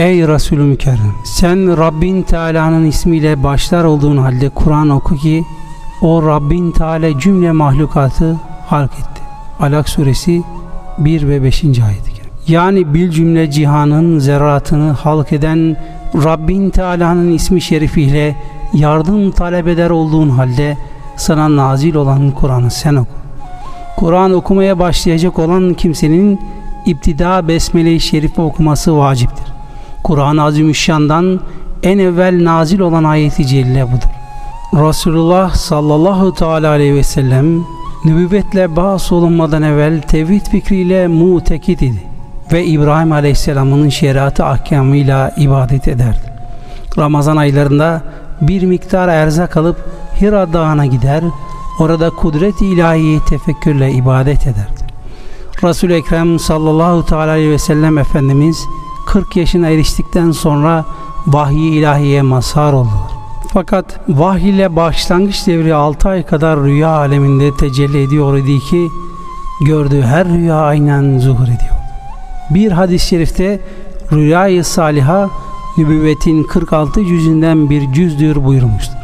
Ey Resulü Mükerrem sen Rabbin Teala'nın ismiyle başlar olduğun halde Kur'an oku ki o Rabbin Teala cümle mahlukatı halk etti. Alak suresi 1 ve 5. ayet. Yani bil cümle cihanın zerratını halk eden Rabbin Teala'nın ismi şerifiyle yardım talep eder olduğun halde sana nazil olan Kur'an'ı sen oku. Kur'an okumaya başlayacak olan kimsenin iptida Besmele-i Şerife okuması vaciptir. Kur'an-ı Azimüşşan'dan en evvel nazil olan ayeti celle budur. Resulullah sallallahu teala aleyhi ve sellem nübüvvetle bağış olunmadan evvel tevhid fikriyle mutekit idi ve İbrahim aleyhisselamın şeriatı ahkamıyla ibadet ederdi. Ramazan aylarında bir miktar erzak alıp Hira Dağı'na gider, orada kudret-i ilahiyi tefekkürle ibadet ederdi. Resul-i Ekrem sallallahu teala aleyhi ve sellem Efendimiz 40 yaşına eriştikten sonra vahiy ilahiye mazhar oldular. Fakat vahiy ile başlangıç devri 6 ay kadar rüya aleminde tecelli ediyor idi ki gördüğü her rüya aynen zuhur ediyor. Bir hadis-i şerifte rüyayı saliha nübüvvetin 46 cüzünden bir cüzdür buyurmuştur.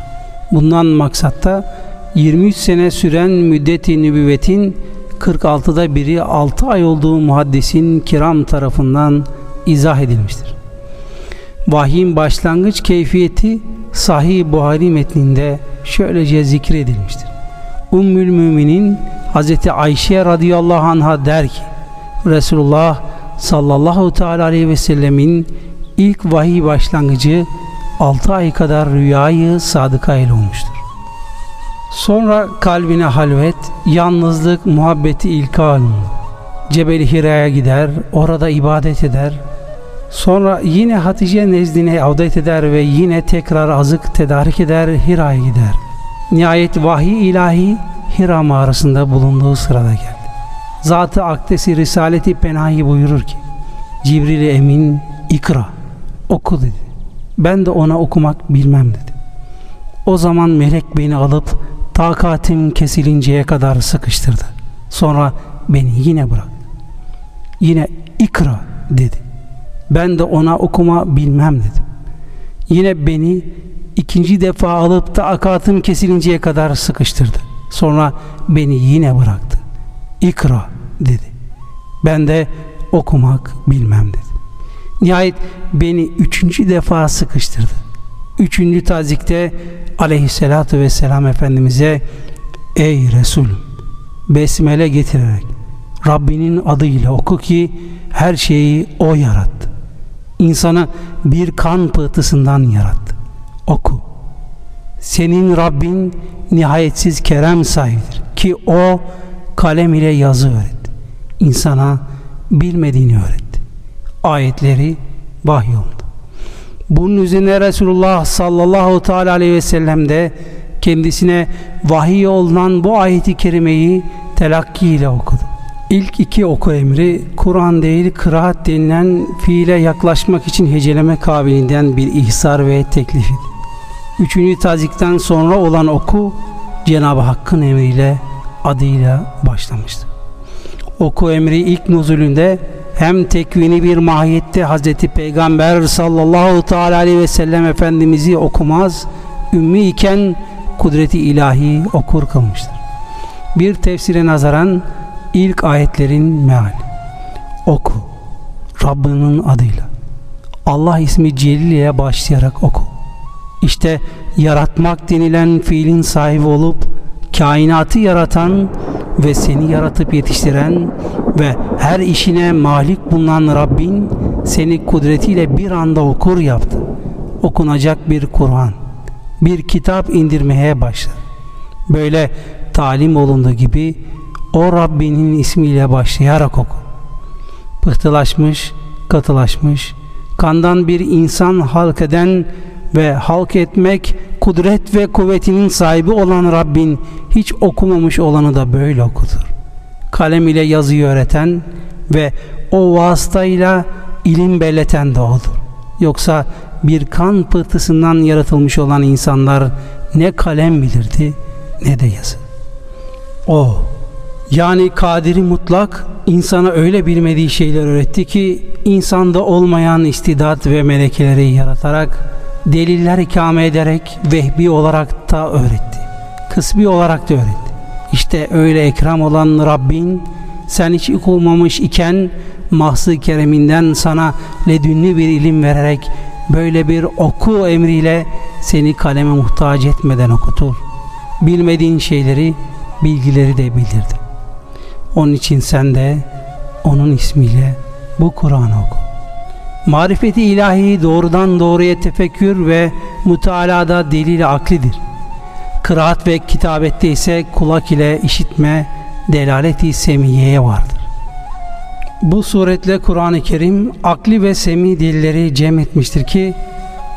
Bundan maksatta 23 sene süren müddeti nübüvvetin 46'da biri 6 ay olduğu muhaddisin kiram tarafından izah edilmiştir. Vahyin başlangıç keyfiyeti Sahih Buhari metninde şöylece zikredilmiştir. Ümmül Müminin Hazreti Ayşe radıyallahu anha der ki Resulullah sallallahu teala aleyhi ve sellemin ilk vahiy başlangıcı 6 ay kadar rüyayı sadıka ile olmuştur. Sonra kalbine halvet, yalnızlık, muhabbeti ilka alınır. Cebeli Hira'ya gider, orada ibadet eder. Sonra yine Hatice nezdine avdet eder ve yine tekrar azık tedarik eder, Hira'ya gider. Nihayet vahiy ilahi Hira mağarasında bulunduğu sırada geldi. Zat-ı Akdesi Risaleti Penahi buyurur ki, Cibril Emin ikra, oku dedi. Ben de ona okumak bilmem dedi. O zaman melek beni alıp takatim kesilinceye kadar sıkıştırdı. Sonra beni yine bıraktı. Yine ikra dedi. Ben de ona okuma bilmem dedim. Yine beni ikinci defa alıp takatim kesilinceye kadar sıkıştırdı. Sonra beni yine bıraktı. İkra dedi. Ben de okumak bilmem dedim. Nihayet beni üçüncü defa sıkıştırdı. Üçüncü tazikte aleyhissalatü vesselam Efendimiz'e Ey Resulüm besmele getirerek Rabbinin adıyla oku ki her şeyi O yarattı. İnsanı bir kan pıhtısından yarattı. Oku. Senin Rabbin nihayetsiz kerem sahibidir ki O kalem ile yazı öğretti. İnsana bilmediğini öğretti. Ayetleri vahyolundu. Bunun üzerine Resulullah sallallahu teala aleyhi ve sellem de kendisine vahiy olunan bu ayeti kerimeyi telakki ile okudu. İlk iki oku emri Kur'an değil kıraat denilen fiile yaklaşmak için heceleme kabiliğinden bir ihsar ve teklif Üçüncü tazikten sonra olan oku Cenab-ı Hakk'ın emriyle adıyla başlamıştı. Oku emri ilk nuzulünde hem tekvini bir mahiyette Hazreti Peygamber sallallahu teala aleyhi ve sellem Efendimiz'i okumaz, ümmi iken kudreti ilahi okur kılmıştır. Bir tefsire nazaran ilk ayetlerin meali. Oku, Rabbinin adıyla. Allah ismi Celil başlayarak oku. İşte yaratmak denilen fiilin sahibi olup kainatı yaratan ve seni yaratıp yetiştiren ve her işine malik bulunan Rabbin seni kudretiyle bir anda okur yaptı. Okunacak bir Kur'an, bir kitap indirmeye başladı. Böyle talim olunduğu gibi o Rabbinin ismiyle başlayarak oku. Pıhtılaşmış, katılaşmış, kandan bir insan halk eden ve halk etmek kudret ve kuvvetinin sahibi olan Rabbin hiç okumamış olanı da böyle okutur. Kalem ile yazıyı öğreten ve o vasıtayla ilim belleten de odur. Yoksa bir kan pıhtısından yaratılmış olan insanlar ne kalem bilirdi ne de yazı. O Yani kadiri mutlak insana öyle bilmediği şeyler öğretti ki insanda olmayan istidat ve melekeleri yaratarak deliller ikame ederek vehbi olarak da öğretti. Kısbi olarak da öğretti. İşte öyle ekram olan Rabbin sen hiç ilk olmamış iken mahsı kereminden sana ledünlü bir ilim vererek böyle bir oku emriyle seni kaleme muhtaç etmeden okutur. Bilmediğin şeyleri, bilgileri de bildirdi. Onun için sen de onun ismiyle bu Kur'an'ı oku. Marifeti ilahi doğrudan doğruya tefekkür ve mutalada delil aklidir. Kıraat ve kitabette ise kulak ile işitme, delaleti semiyeye vardır. Bu suretle Kur'an-ı Kerim akli ve semi dilleri cem etmiştir ki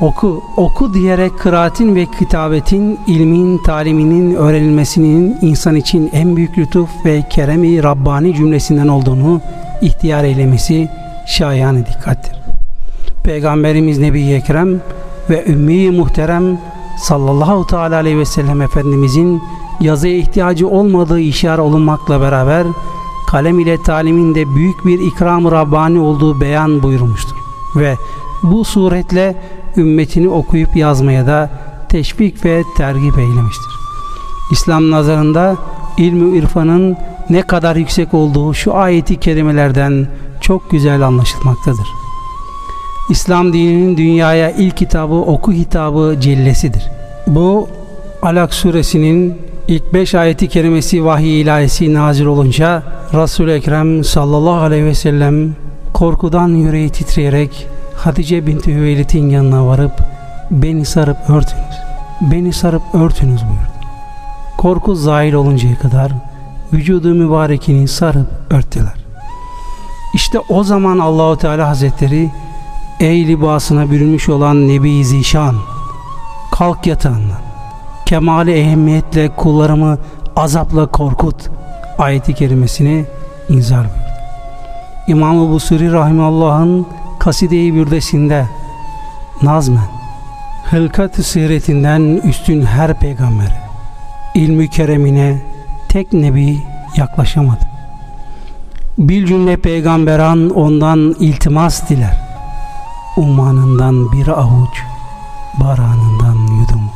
oku, oku diyerek kıraatin ve kitabetin, ilmin, taliminin öğrenilmesinin insan için en büyük lütuf ve keremi Rabbani cümlesinden olduğunu ihtiyar eylemesi şayan dikkattir. Peygamberimiz Nebi Ekrem ve Ümmi Muhterem sallallahu teala aleyhi ve sellem Efendimizin yazıya ihtiyacı olmadığı işare olunmakla beraber kalem ile taliminde büyük bir ikram Rabbani olduğu beyan buyurmuştur. Ve bu suretle ümmetini okuyup yazmaya da teşvik ve tergip eylemiştir. İslam nazarında ilmi irfanın ne kadar yüksek olduğu şu ayeti kerimelerden çok güzel anlaşılmaktadır. İslam dininin dünyaya ilk kitabı oku hitabı cellesidir. Bu Alak suresinin ilk beş ayeti kerimesi vahiy ilahisi nazil olunca Resul-i Ekrem sallallahu aleyhi ve sellem korkudan yüreği titreyerek Hatice binti Hüveylit'in yanına varıp beni sarıp örtünüz, beni sarıp örtünüz buyurdu. Korku zahil oluncaya kadar vücudu mübarekini sarıp örttüler. İşte o zaman Allahu Teala Hazretleri Ey libasına bürünmüş olan Nebi Zişan kalk yatağından kemali ehemmiyetle kullarımı azapla korkut ayeti kerimesini inzar buyurdu. İmam-ı Busuri Rahimallah'ın Kaside-i Bürdesinde nazmen hılkat-ı siretinden üstün her peygambere ilmi keremine tek nebi yaklaşamadı. Bir cümle peygamberan ondan iltimas diler ummanından bir avuç baranından yudum.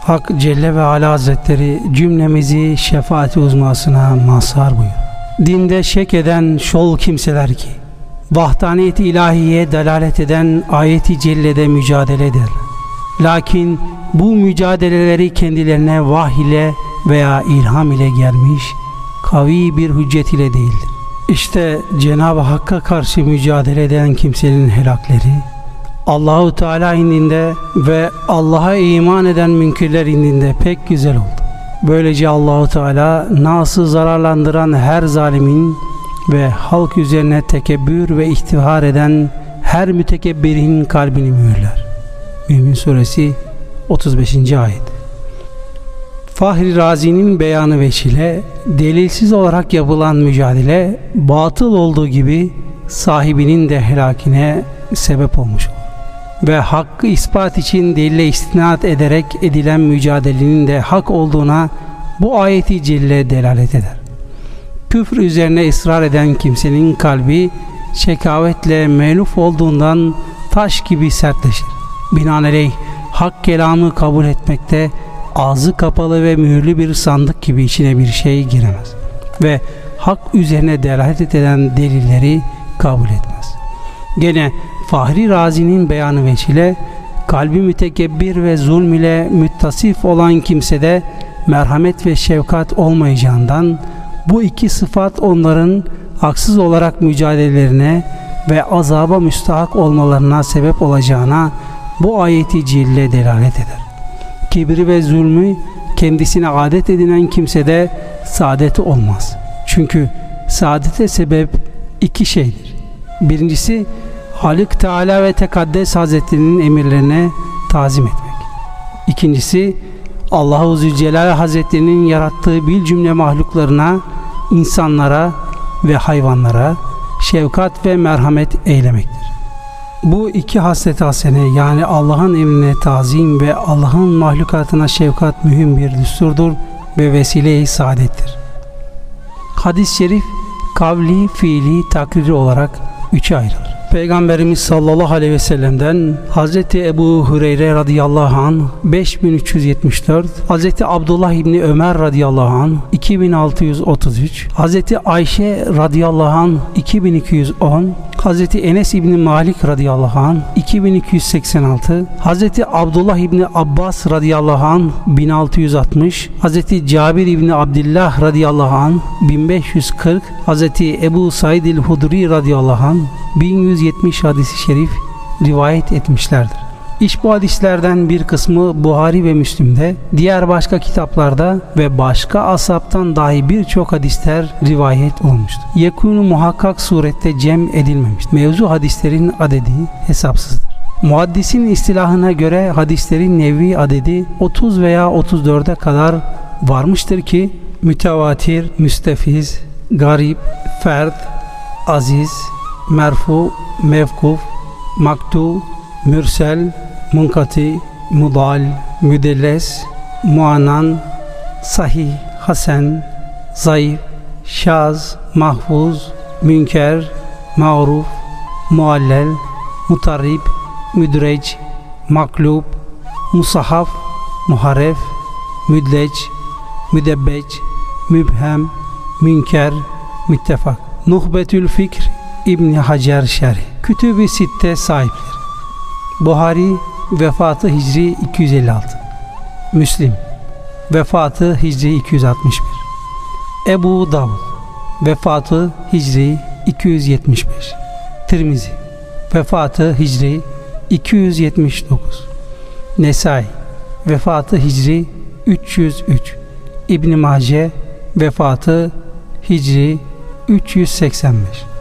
Hak Celle ve Ala Hazretleri cümlemizi şefaati uzmasına mazhar buyur. Dinde şek eden şol kimseler ki vahdaniyet ilahiye delalet eden ayeti cellede mücadele eder. Lakin bu mücadeleleri kendilerine vah ile veya ilham ile gelmiş kavi bir hüccet ile değildir. İşte Cenab-ı Hakk'a karşı mücadele eden kimsenin helakleri Allahu Teala indinde ve Allah'a iman eden münkirler indinde pek güzel oldu. Böylece Allahu Teala nasıl zararlandıran her zalimin ve halk üzerine tekebbür ve ihtihar eden her mütekebbirin kalbini mühürler. Mümin Suresi 35. ayet Fahri Razi'nin beyanı veçile delilsiz olarak yapılan mücadele batıl olduğu gibi sahibinin de helakine sebep olmuş olur. Ve hakkı ispat için delile istinat ederek edilen mücadelenin de hak olduğuna bu ayeti celle delalet eder. Küfür üzerine ısrar eden kimsenin kalbi şekavetle meluf olduğundan taş gibi sertleşir. Binaenaleyh hak kelamı kabul etmekte ağzı kapalı ve mühürlü bir sandık gibi içine bir şey giremez. Ve hak üzerine delalet eden delilleri kabul etmez. Gene Fahri Razi'nin beyanı veçile kalbi mütekebbir ve zulm ile müttasif olan kimsede merhamet ve şefkat olmayacağından bu iki sıfat onların haksız olarak mücadelelerine ve azaba müstahak olmalarına sebep olacağına bu ayeti cille delalet eder kibri ve zulmü kendisine adet edinen kimsede saadeti olmaz. Çünkü saadete sebep iki şeydir. Birincisi Halik Teala ve Tekaddes Hazretleri'nin emirlerine tazim etmek. İkincisi Allah-u Zülcelal Hazretleri'nin yarattığı bir cümle mahluklarına, insanlara ve hayvanlara şefkat ve merhamet eylemektir. Bu iki haslet hasene yani Allah'ın emrine tazim ve Allah'ın mahlukatına şefkat mühim bir düsturdur ve vesile-i saadettir. Hadis-i şerif kavli, fiili, takriri olarak üçe ayrılır. Peygamberimiz sallallahu aleyhi ve sellem'den Hazreti Ebu Hureyre radıyallahu an 5374, Hazreti Abdullah İbni Ömer radıyallahu an 2633, Hazreti Ayşe radıyallahu an 2210, Hazreti Enes İbni Malik radıyallahu an 2286, Hazreti Abdullah İbni Abbas radıyallahu an 1660, Hazreti Cabir İbni Abdullah radıyallahu an 1540, Hazreti Ebu Said el-Hudri radıyallahu an 1170 hadisi şerif rivayet etmişlerdir. İş bu hadislerden bir kısmı Buhari ve Müslim'de, diğer başka kitaplarda ve başka asaptan dahi birçok hadisler rivayet olmuştur. Yekunu muhakkak surette cem edilmemiştir. Mevzu hadislerin adedi hesapsızdır. Muaddisin istilahına göre hadislerin nevi adedi 30 veya 34'e kadar varmıştır ki mütevatir, müstefiz, garip, ferd, aziz, merfu, mevkuf, maktu, mürsel, munkati, mudal, müdelles, muanan, sahih, hasen, zayıf, şaz, mahfuz, münker, mağruf, muallel, mutarrib, müdrec, maklub, musahaf, muharef, müdleç, müdebbeç, mübhem, münker, müttefak. Nuhbetül Fikr İbni Hacer Şerhi Kütüb-i Sitte sahipleri Buhari vefatı Hicri 256 Müslim. Vefatı Hicri 261 Ebu Davud. Vefatı Hicri 275 Tirmizi. Vefatı Hicri 279 Nesai. Vefatı Hicri 303 İbn Mace. Vefatı Hicri 385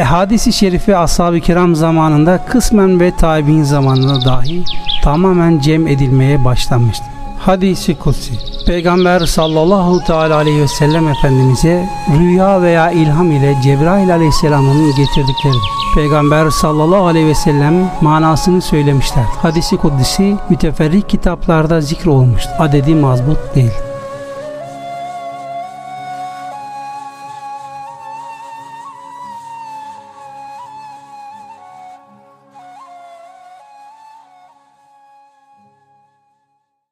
Ehadisi şerifi ashab-ı kiram zamanında kısmen ve tabi'in zamanında dahi tamamen cem edilmeye başlanmıştı. Hadisi kutsi Peygamber sallallahu teala aleyhi ve sellem Efendimiz'e rüya veya ilham ile Cebrail aleyhisselamın getirdikleri Peygamber sallallahu aleyhi ve sellem manasını söylemişler. Hadisi kudüsi müteferrik kitaplarda zikr olmuştur. Adedi mazbut değil.